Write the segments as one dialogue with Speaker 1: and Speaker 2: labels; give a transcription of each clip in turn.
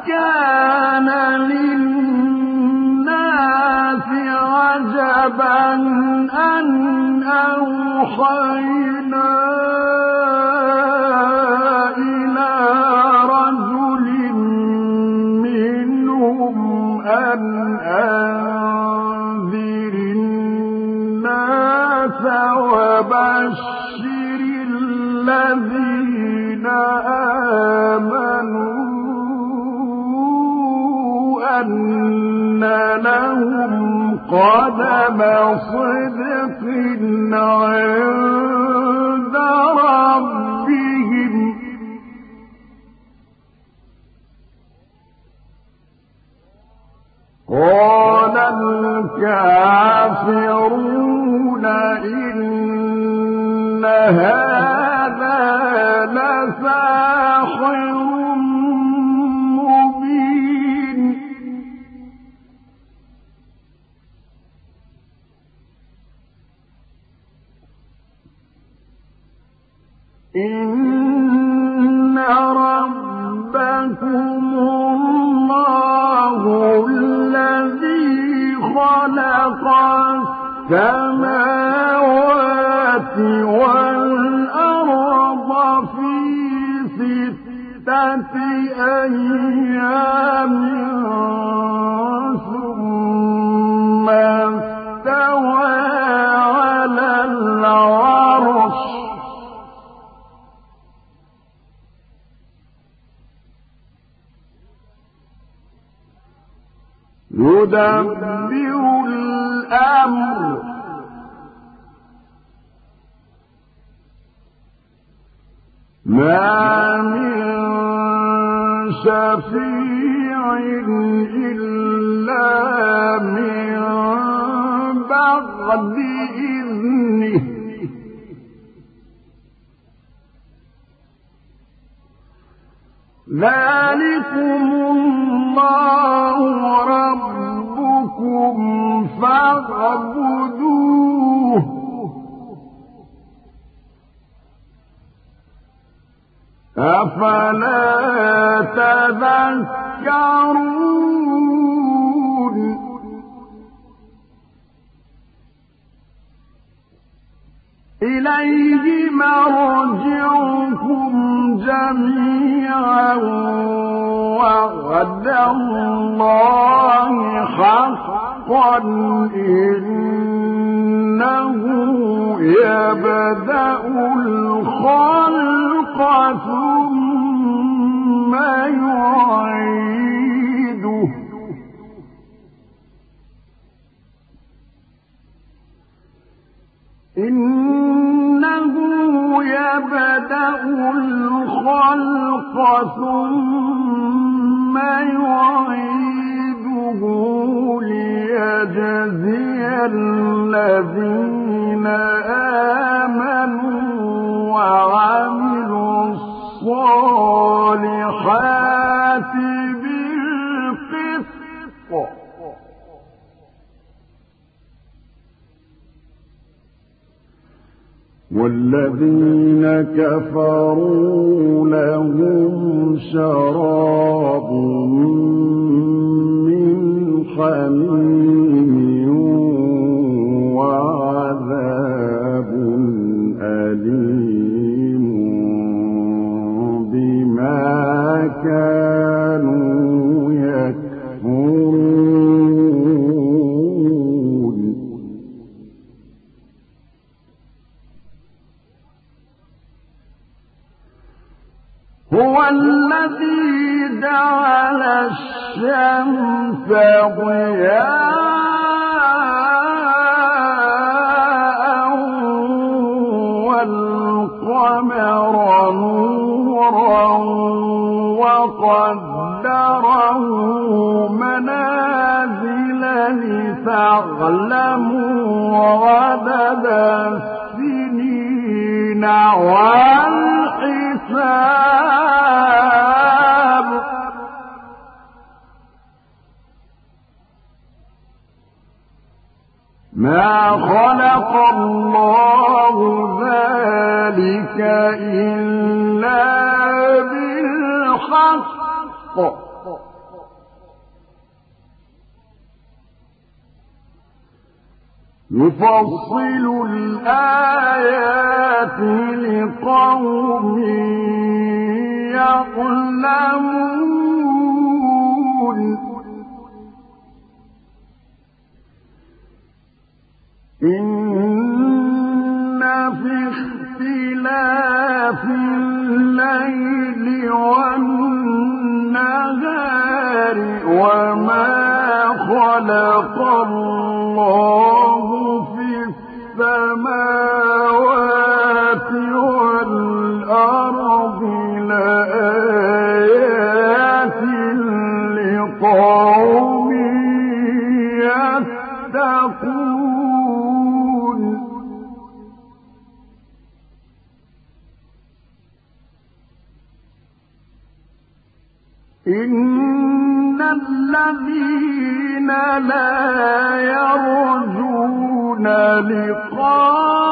Speaker 1: أكان للناس عجبا أن أوحينا قدم صدق عند ربهم. قال الكافرون إن هذا يدبر الأمر. ما من شفيع إلا من بعد إذنه. ذلكم الله ربكم فاعبدوه. أفلا تذكرون؟ إليه مرجعكم جميعا وعد الله حقا إنه يبدأ الخلق. ثم يعيده. إنه يبدأ الخلق ثم يعيده ليجزي الذين آمنوا وعملوا الصالحات بالقسط. والذين كفروا لهم شراب من حميم وعذاب أليم. كانوا يكفرون. هو الذي جعل الشمس ضياء لتعلموا عدد السنين والحساب. ما خلق الله ذلك إلا بالحق. يفصل الآيات لقوم يعلمون. إن في اختلاف الليل والنهار وما خلق الله السماوات والأرض لآيات لقوم يتقون. إن الذين لا يرجون لقاءنا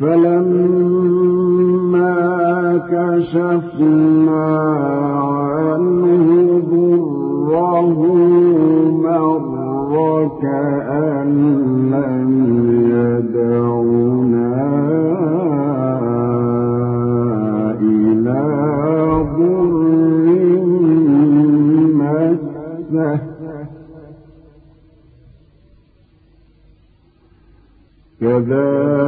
Speaker 1: فلما كشفنا عنه ضره مر كأن لم يدعنا إلى ضر مسه. كذلك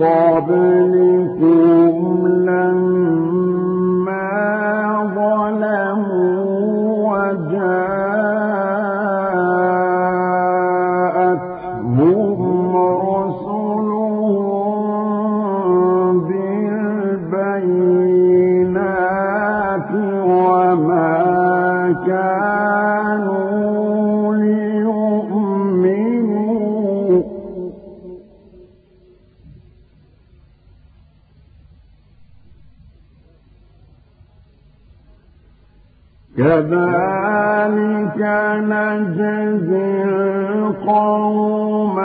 Speaker 1: قبلكم لم كذلك نجزي القوم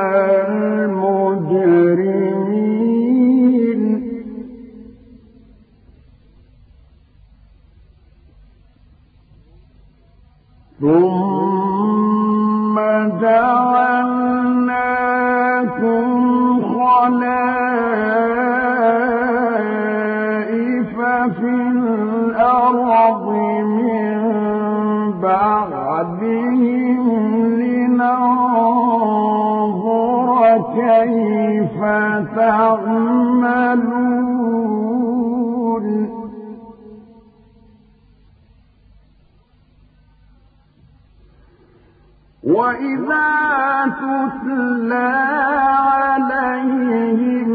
Speaker 1: وكيف تعملون؟ وإذا تتلى عليهم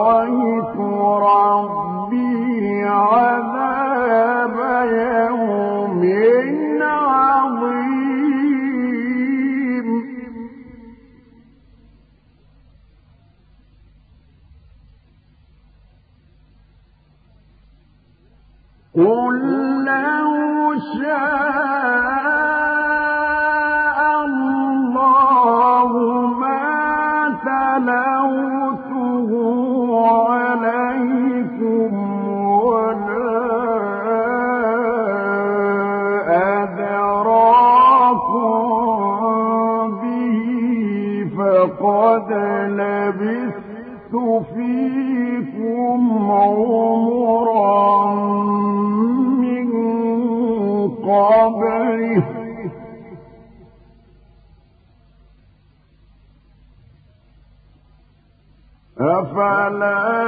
Speaker 1: رأيت ولا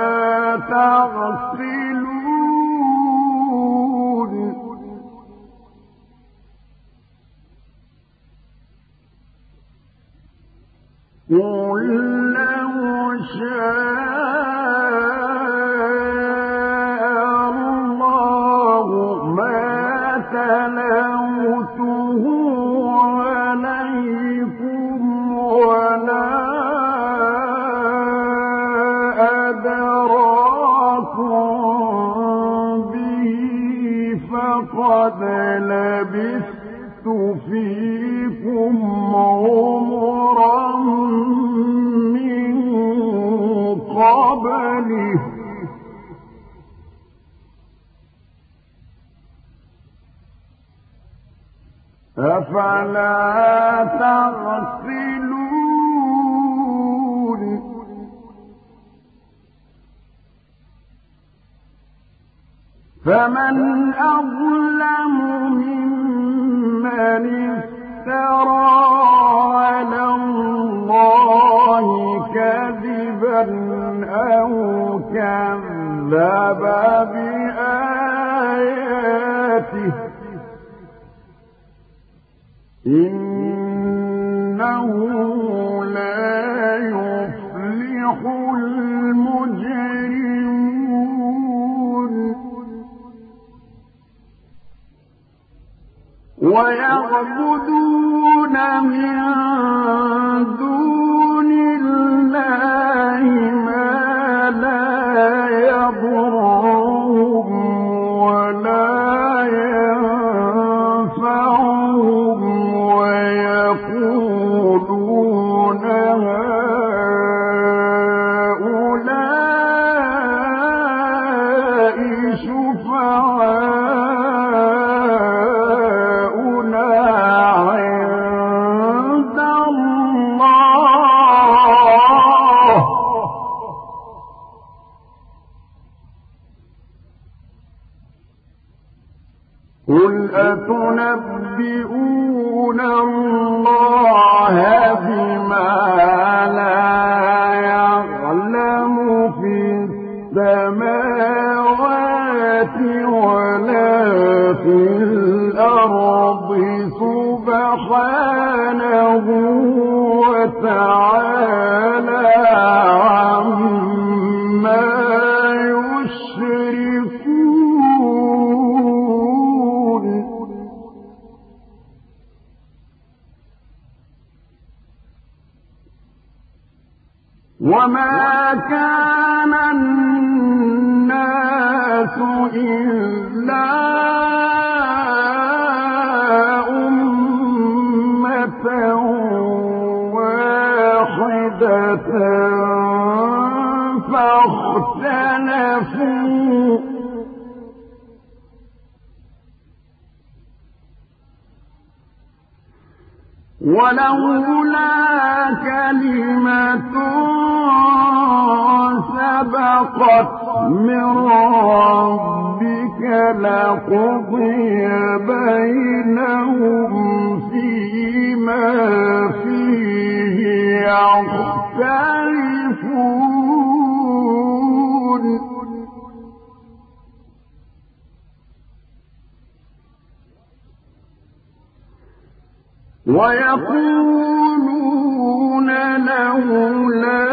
Speaker 1: أفلا تعقلون فمن أظلم ممن افترى على الله كذبا أو كذب. إنه لا يفلح المجرمون. ويعبدون من ولولا كلمة سبقت من ربك لقضي بينهم فيما فيه يختار ويقولون لولا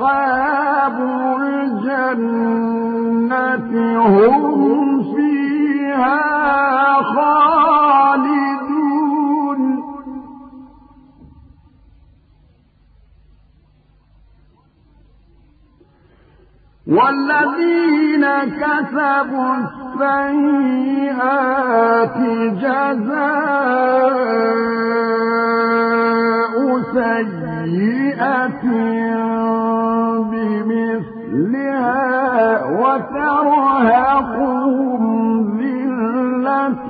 Speaker 1: أصحاب الجنة هم فيها خالدون. والذين كسبوا السيئات جزاء سيئة بمثلها وترهقهم ذلة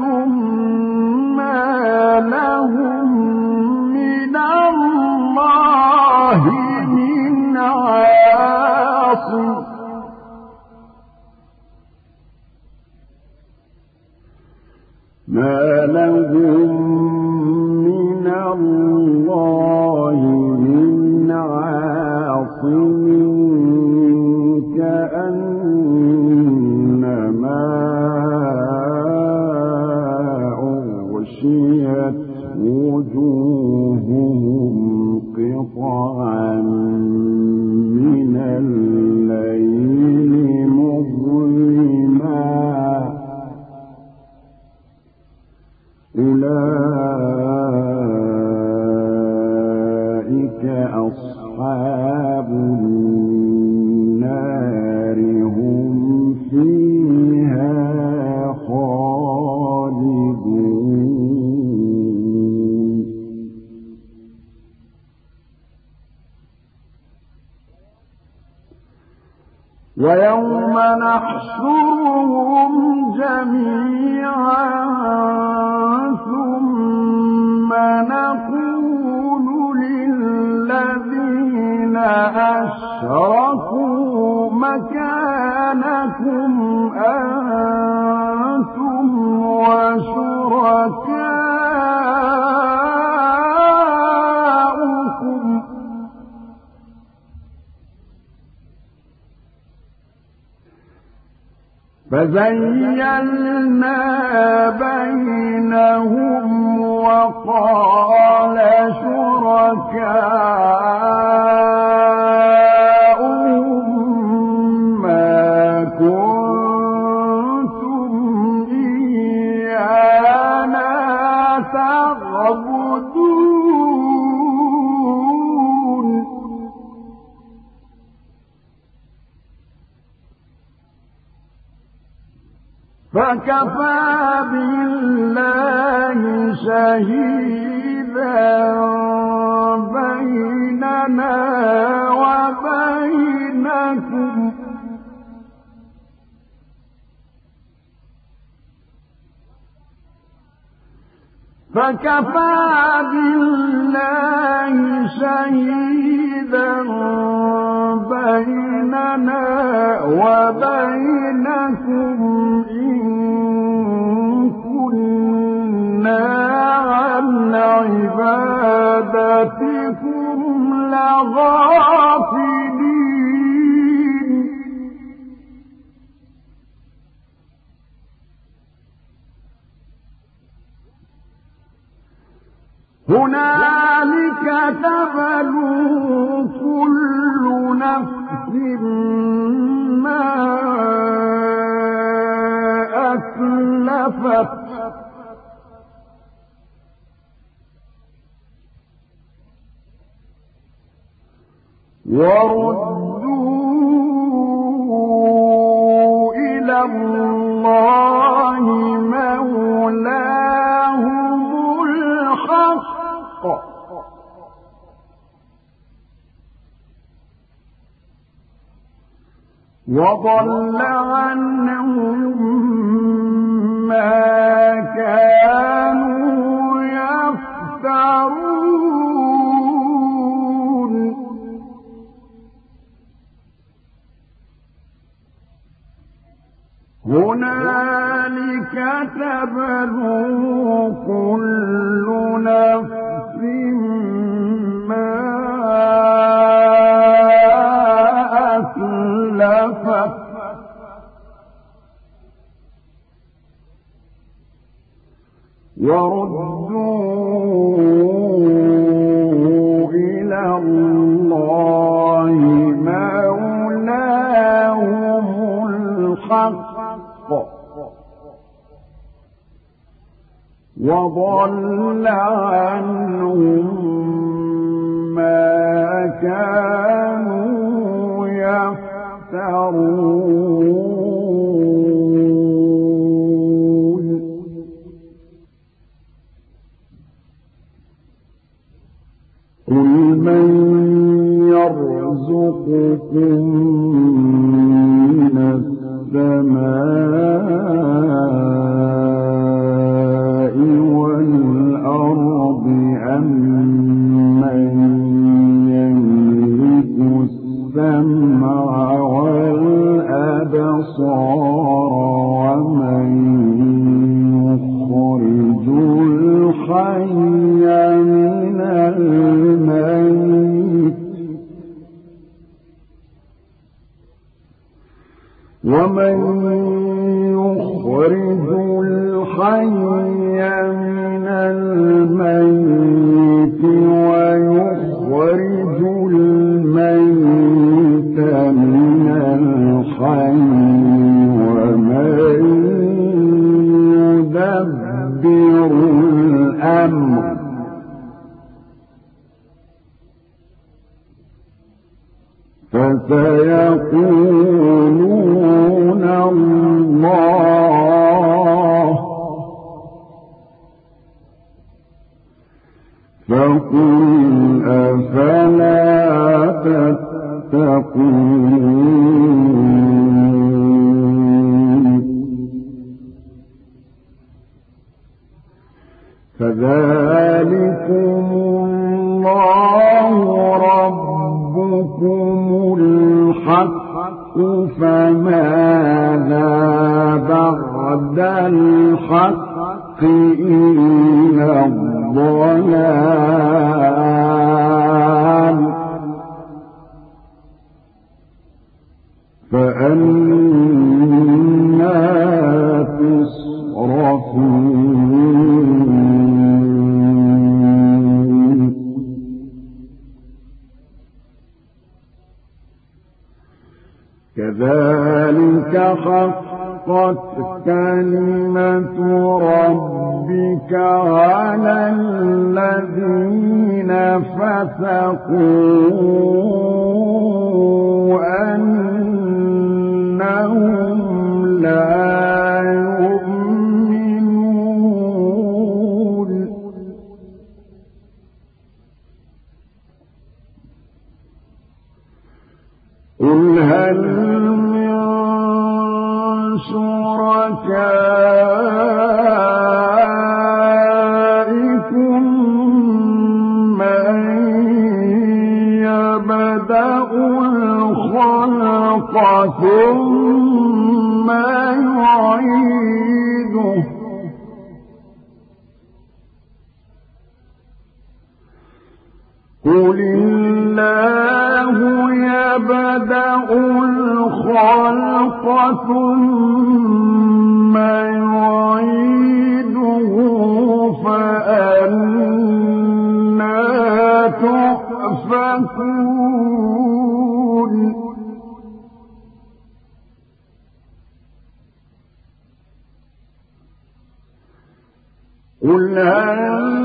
Speaker 1: ما لهم من الله من عاصم. ما لهم ويوم نحشرهم جميعا ثم نقول للذين أشركوا مكانكم أنتم وشركاؤكم فزينا بينهم وقال شركاؤهم فكفى بالله شهيدا بيننا وبينكم. فكفى بالله شهيدا بيننا وبينكم لغافلين هنالك هنالك تبلو كل نفس وردوا إلى الله الحق وضل عنهم ما كانوا يفترون. هنالك تبلو كل نفس ما أسلفت. وردوا وضل عنهم ما كانوا يفترون. قل من يرزقكم من السماء ومن يخرج الحي من الميت ويخرج الميت من الحي ومن يدبر الأمر. فسيقولون الله. فقل أفلا تتقون. فذلكم الله ربكم الحق. فماذا بعد الحق إلا الضلال. فأنا تصرفون كذلك حقت كلمة ربك على الذين فسقوا أنهم لا يؤمنون. قل هل شركائكم من يبدأ الخلق ثم يعيده قل الله يبدأ الخلق ثم تؤفكون قل هل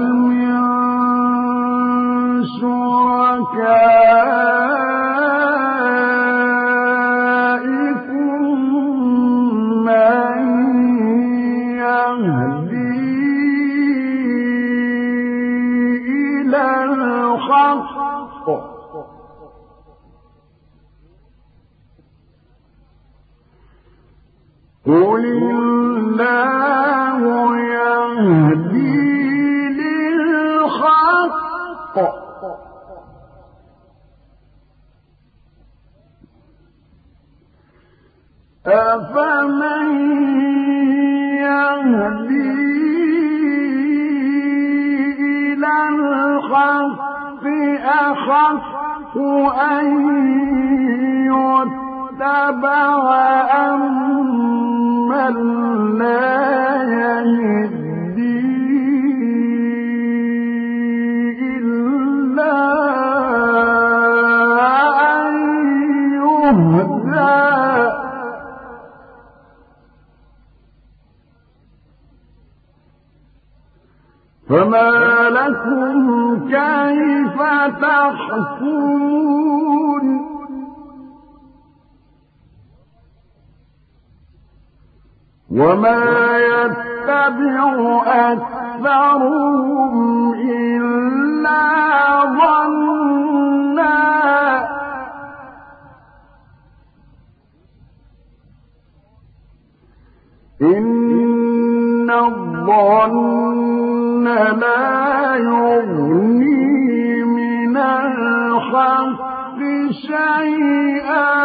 Speaker 1: أفمن يهدي إلى الحق أحق أن يتبع أمن لا يهدي فما لكم كيف تحكمون؟ وما يتبع أكثرهم إلا ظنا. إن الظن لا يغني من الحق شيئا.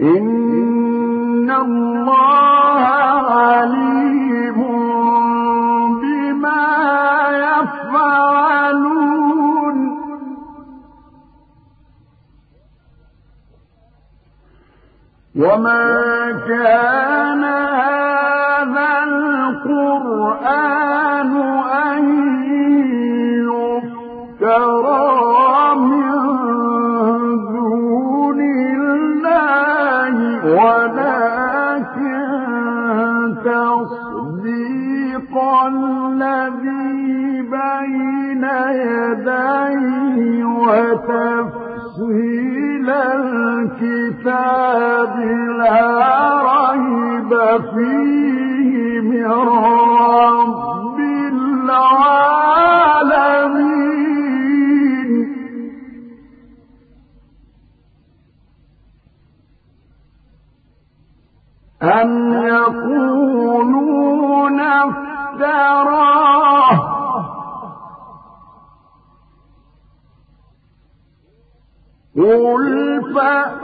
Speaker 1: إن الله وما كان هذا القرآن أن يفترى من دون الله ولكن تصديق الذي بين يديه وتفصيل الكتاب لا ريب فيه من رب العالمين. أم يقولون افتراه قل فأتوا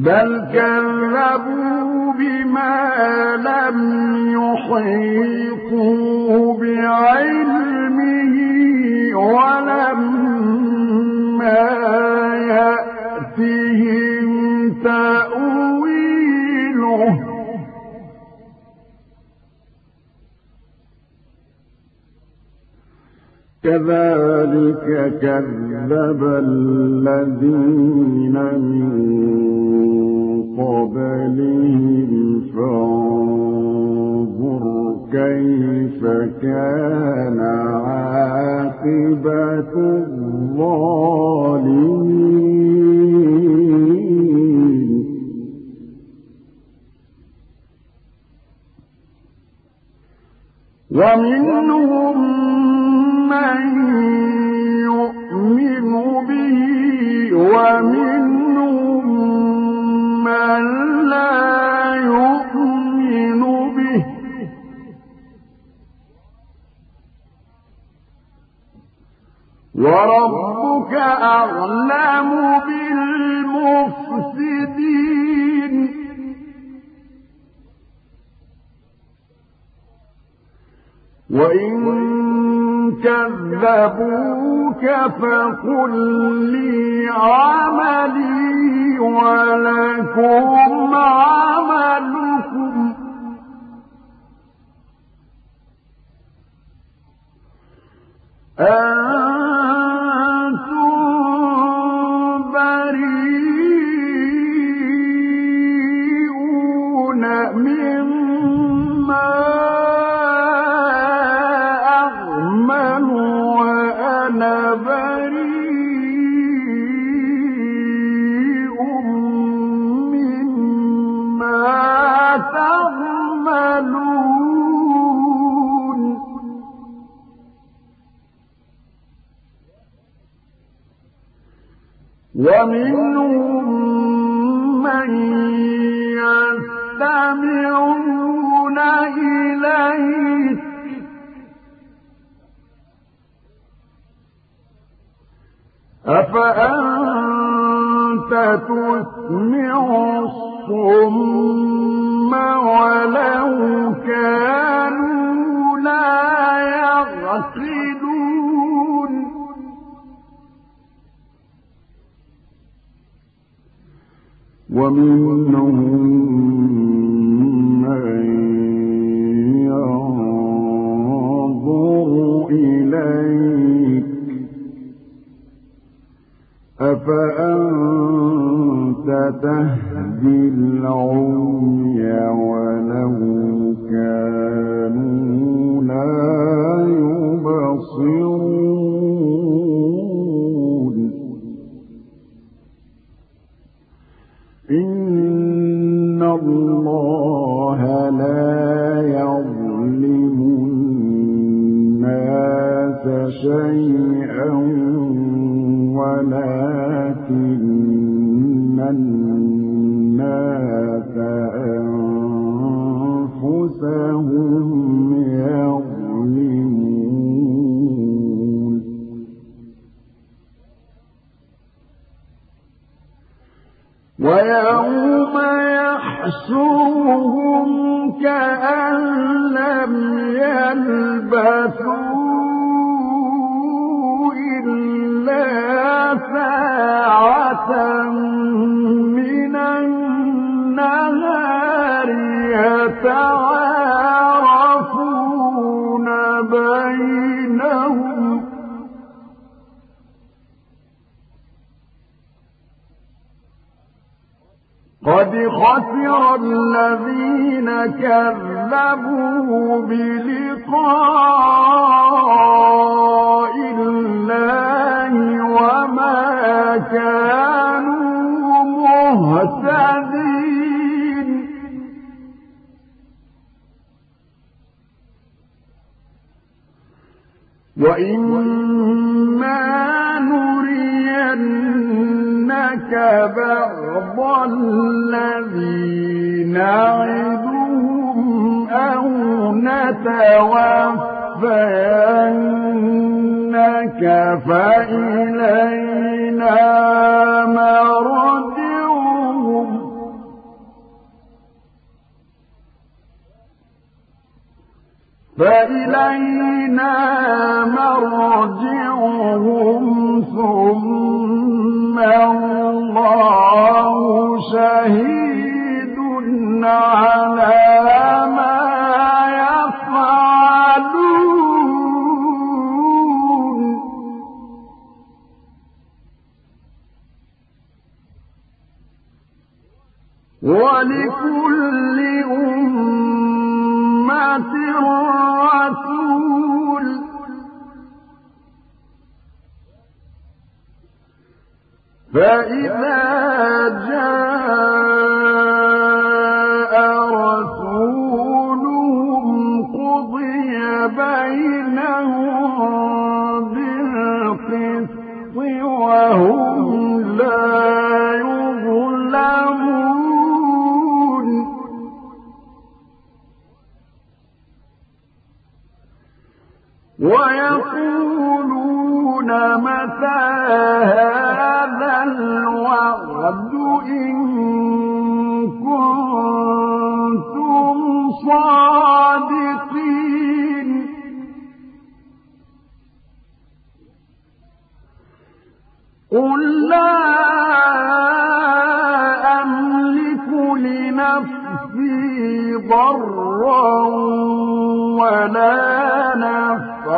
Speaker 1: بل كذبوا بما لم يحيطوا بعلمه ولما يأتهم تأويله. كذلك كذب الذين من قبلهم فانظر كيف كان عاقبة الظالمين. ومنهم من يؤمن به ومنهم وربك أعلم بالمفسدين. وإن كذبوك فقل لي عملي ولكم عملكم. أنتم ومنهم من يستمعون إليك أفأنت تسمع الصم ولو كانوا لا يعقلون ومنهم من إليك. أفأنت تهدي العمي لا يبصرون؟ الله لا يظلم الناس ولكن الناس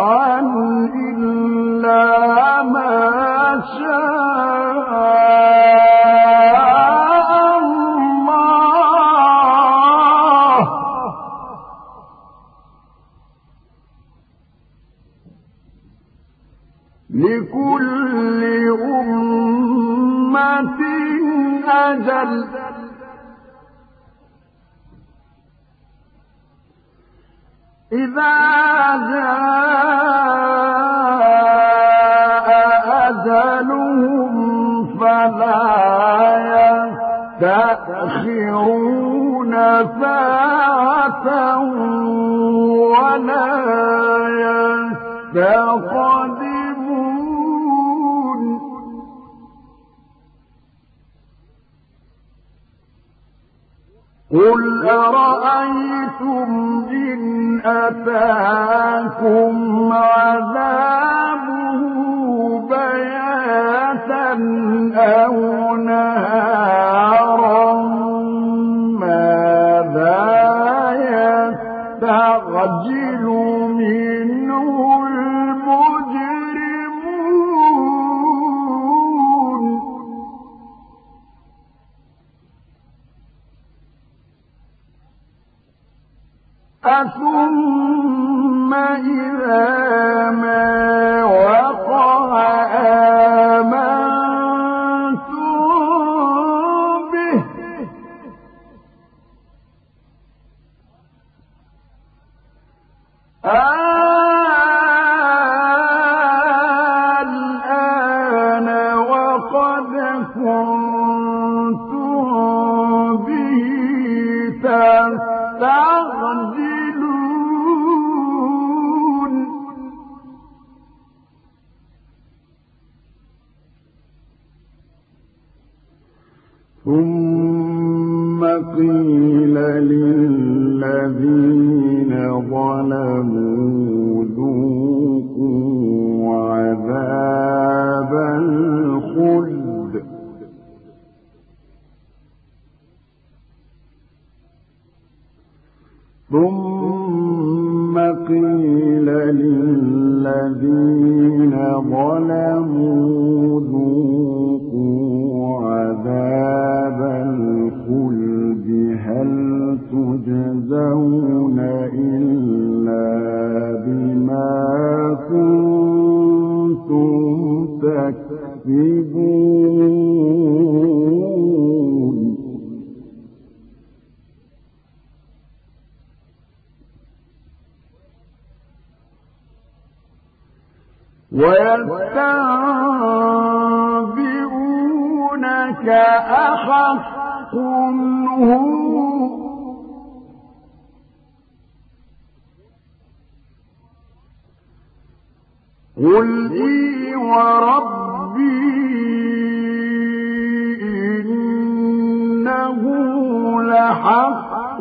Speaker 1: on قل إي وربي إنه لحق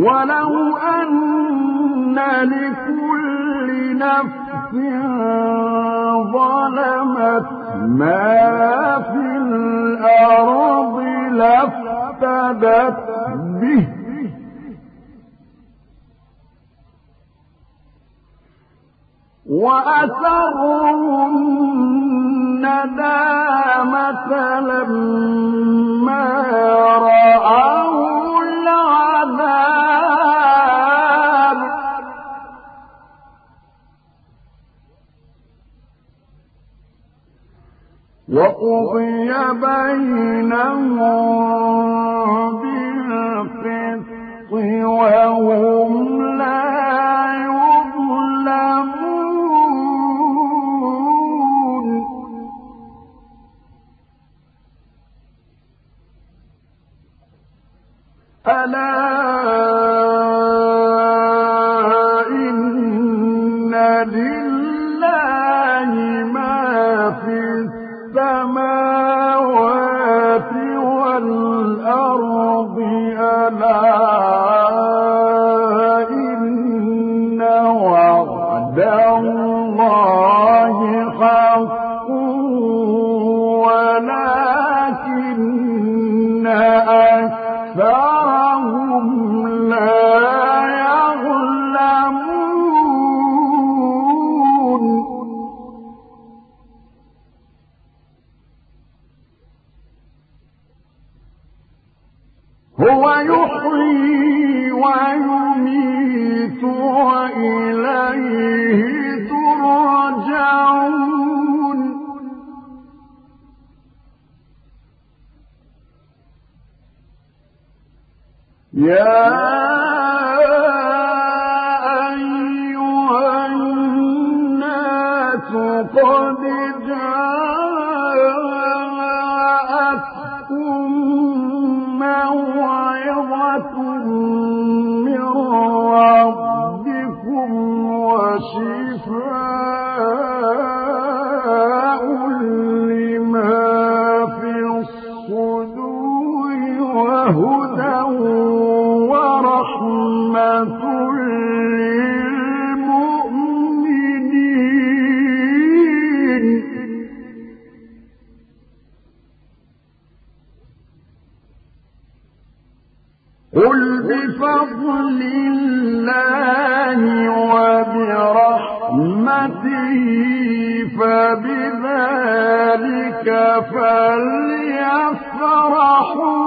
Speaker 1: ولو أن لكل نفس ظلمت ما في الأرض لافتدت به وأسروا الندامة لما رأى وقضي بينهم بالقسط وهم لا يظلمون. ألا قل بفضل الله وبرحمته فبذلك فليفرحوا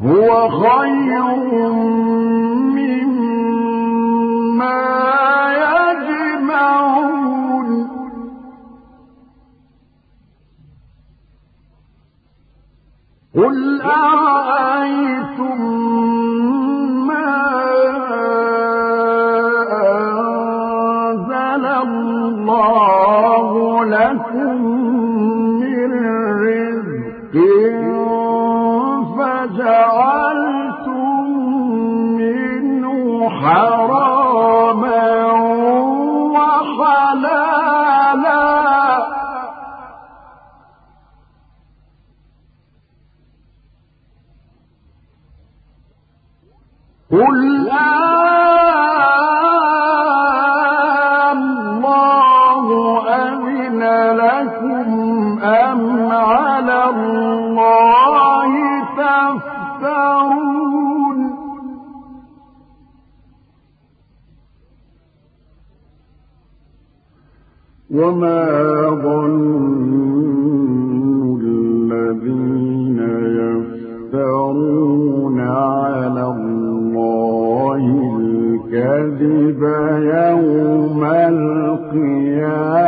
Speaker 1: هو خير قل أرأيتم ما أنزل الله لكم وما الذين يفترون على الله الكذب يوم القيامة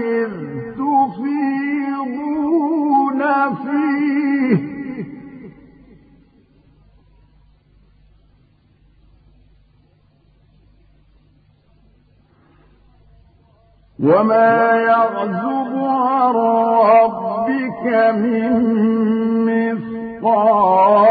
Speaker 1: وما يعزب عن ربك من مثقال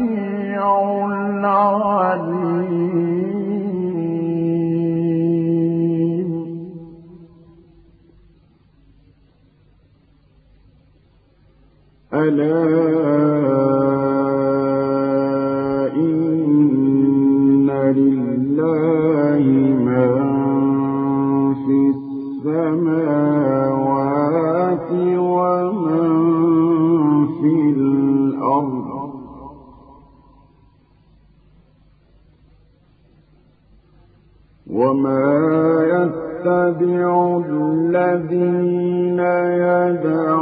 Speaker 1: السميع العليم. ألا وما يتبع الذين يدعون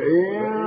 Speaker 1: فإن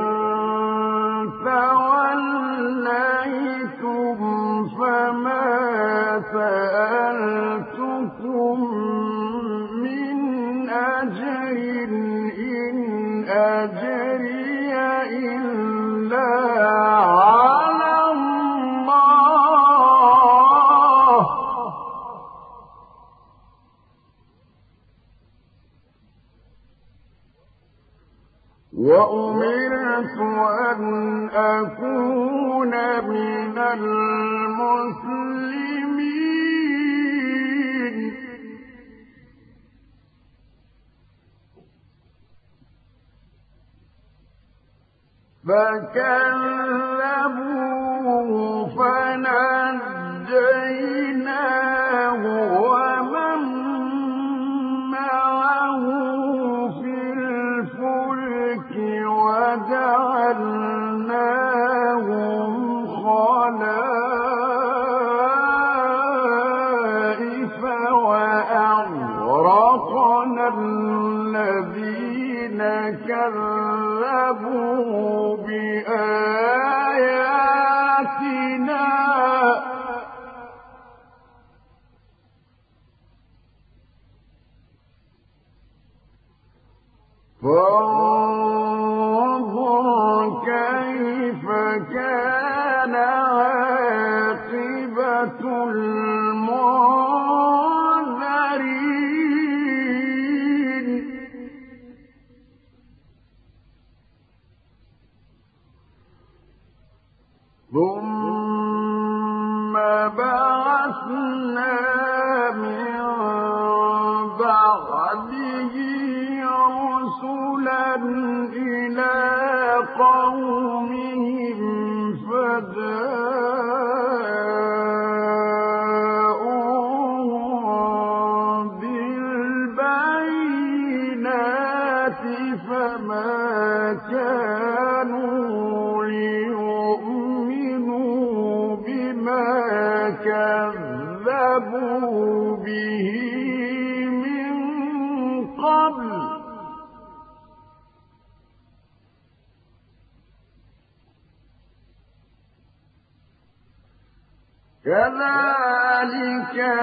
Speaker 1: فكذبوه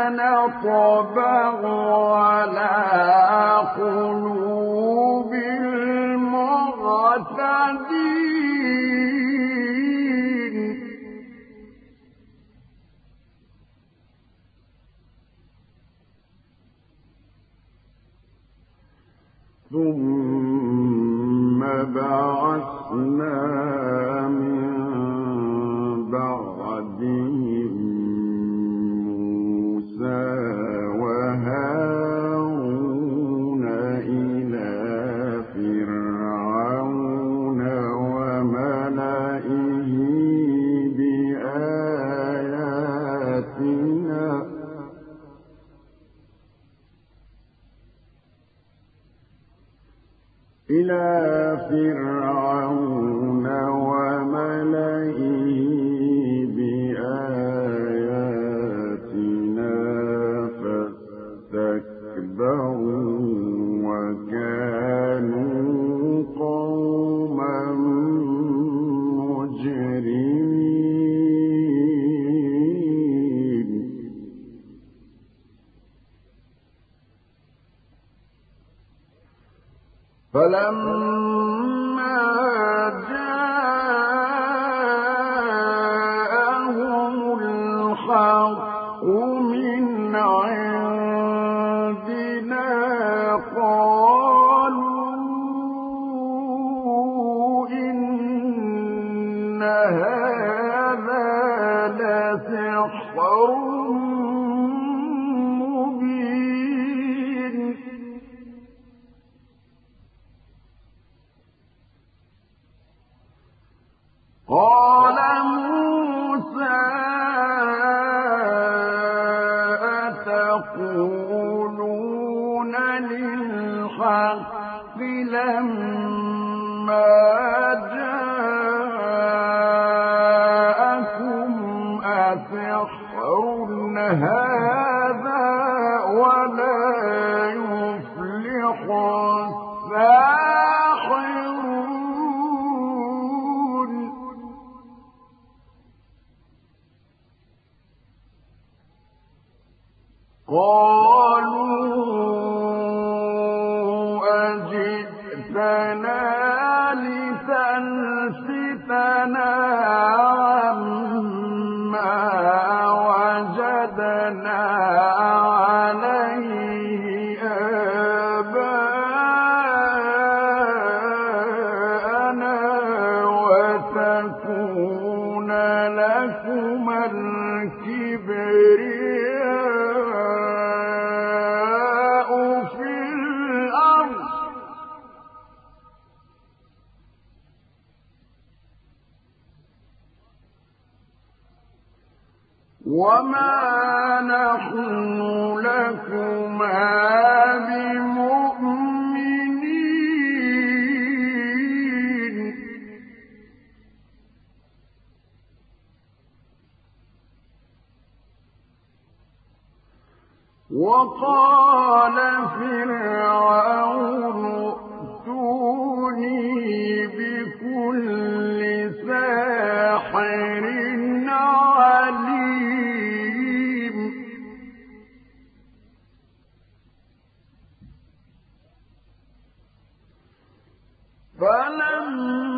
Speaker 1: نطبع على قلوب ويحق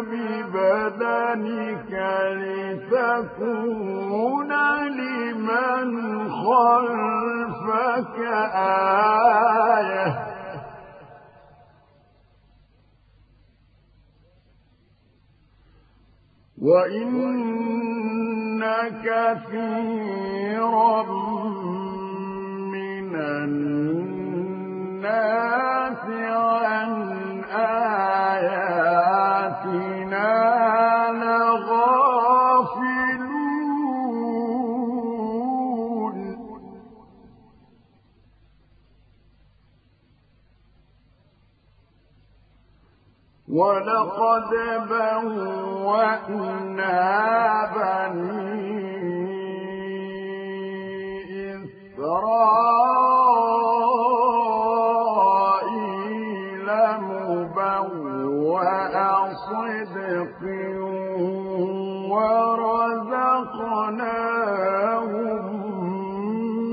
Speaker 1: ببدنك لتكون لمن خلفك آية. وإن كثيرا من الناس عن آيات لغافلون ولقد بوأنا بني إسرائيل مبوأ صدق ورزقناهم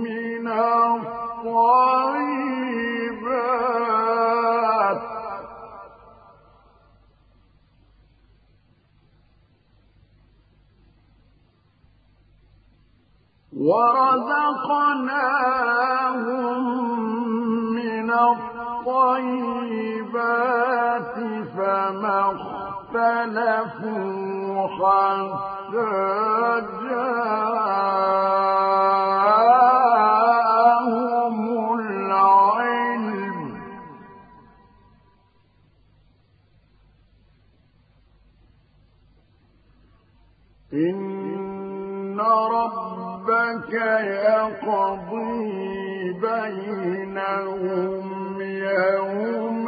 Speaker 1: من الطيبات. ورزقناهم من الطيبات فما اختلفوا حتى جاءهم العلم. إن ربك يقضي بينهم يوم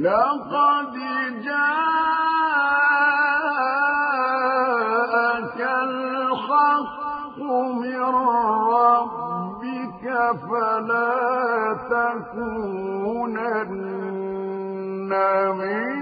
Speaker 1: لقد جاءك الحق من ربك فلا تكونن من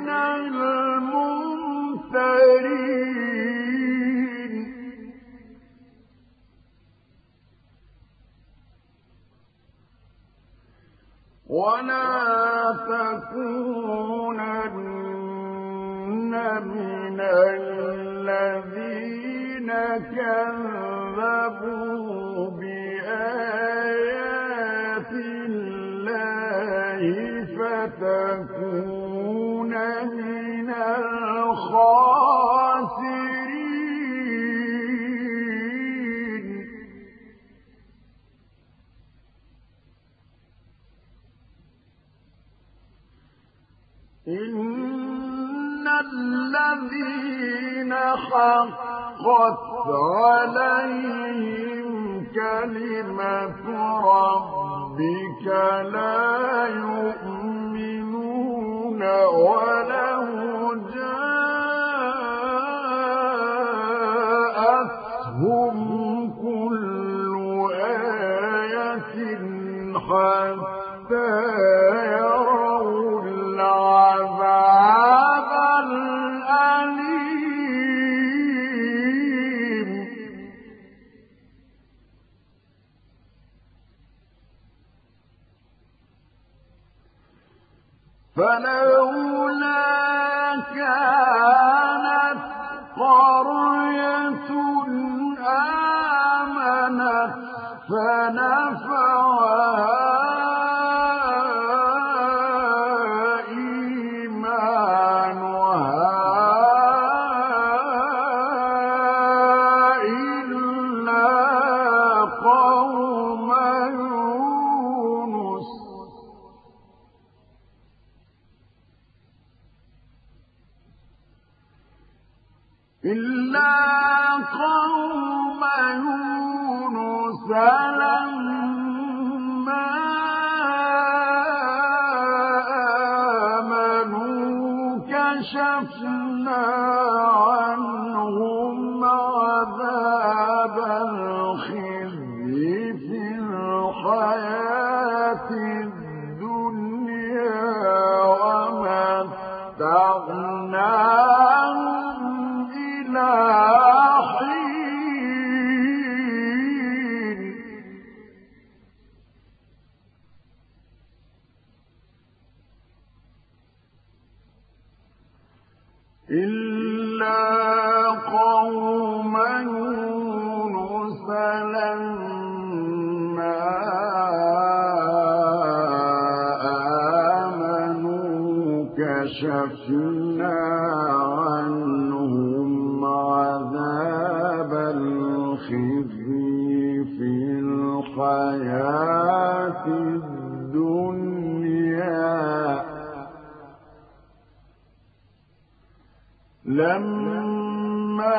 Speaker 1: لما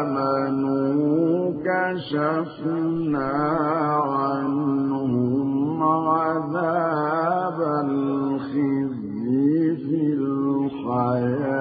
Speaker 1: آمنوا كشفنا عنهم عذاب الخزي في الحياة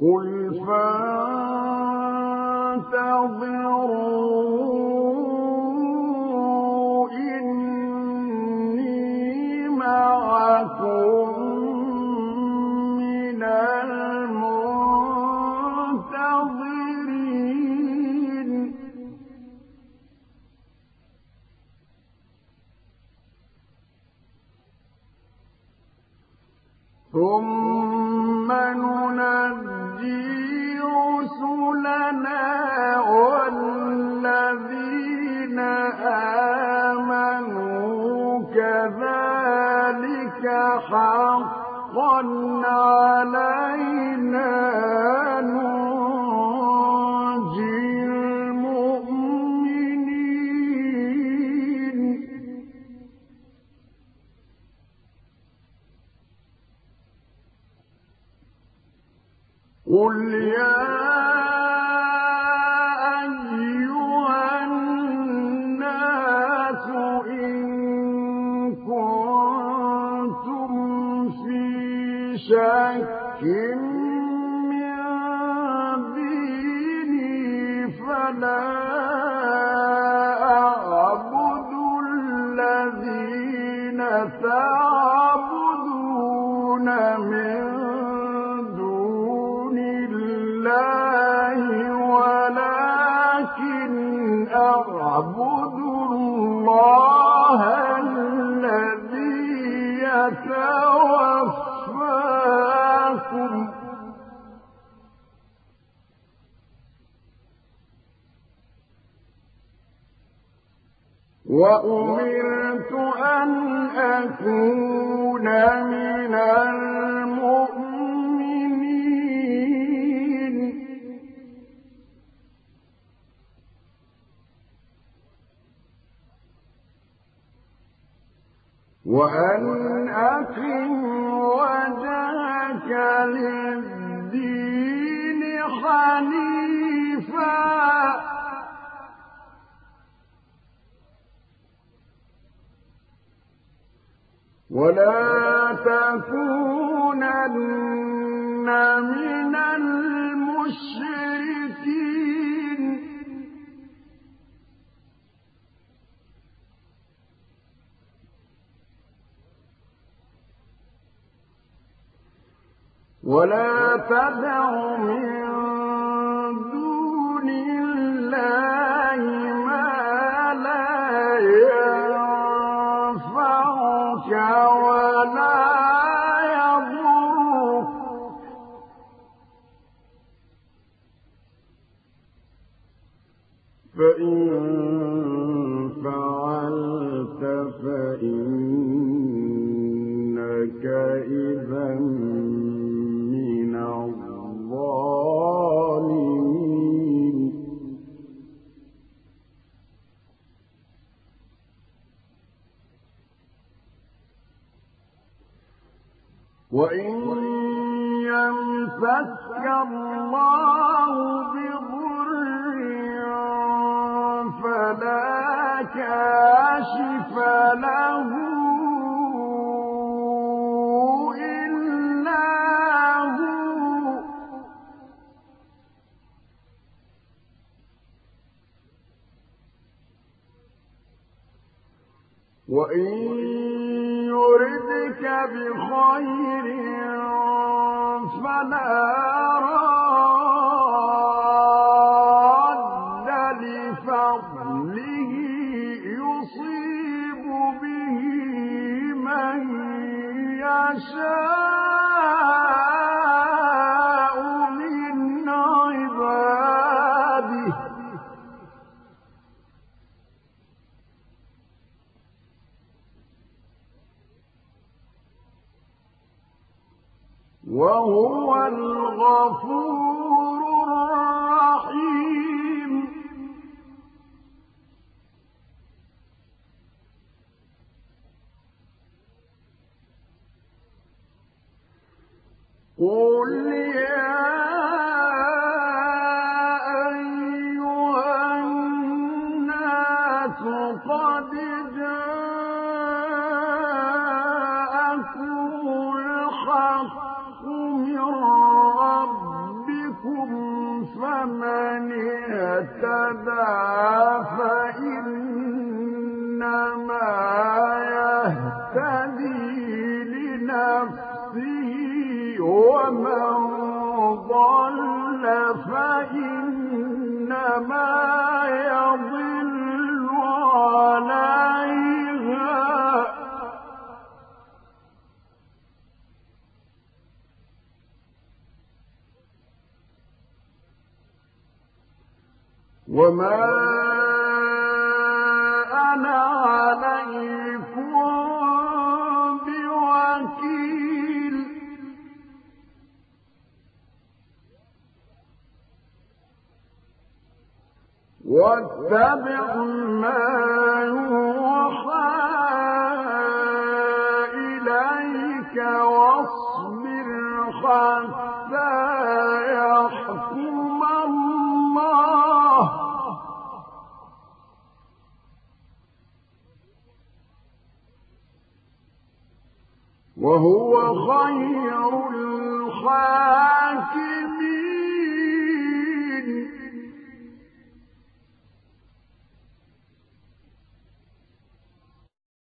Speaker 1: قل فانتظروا وأمرت أن أكون وإن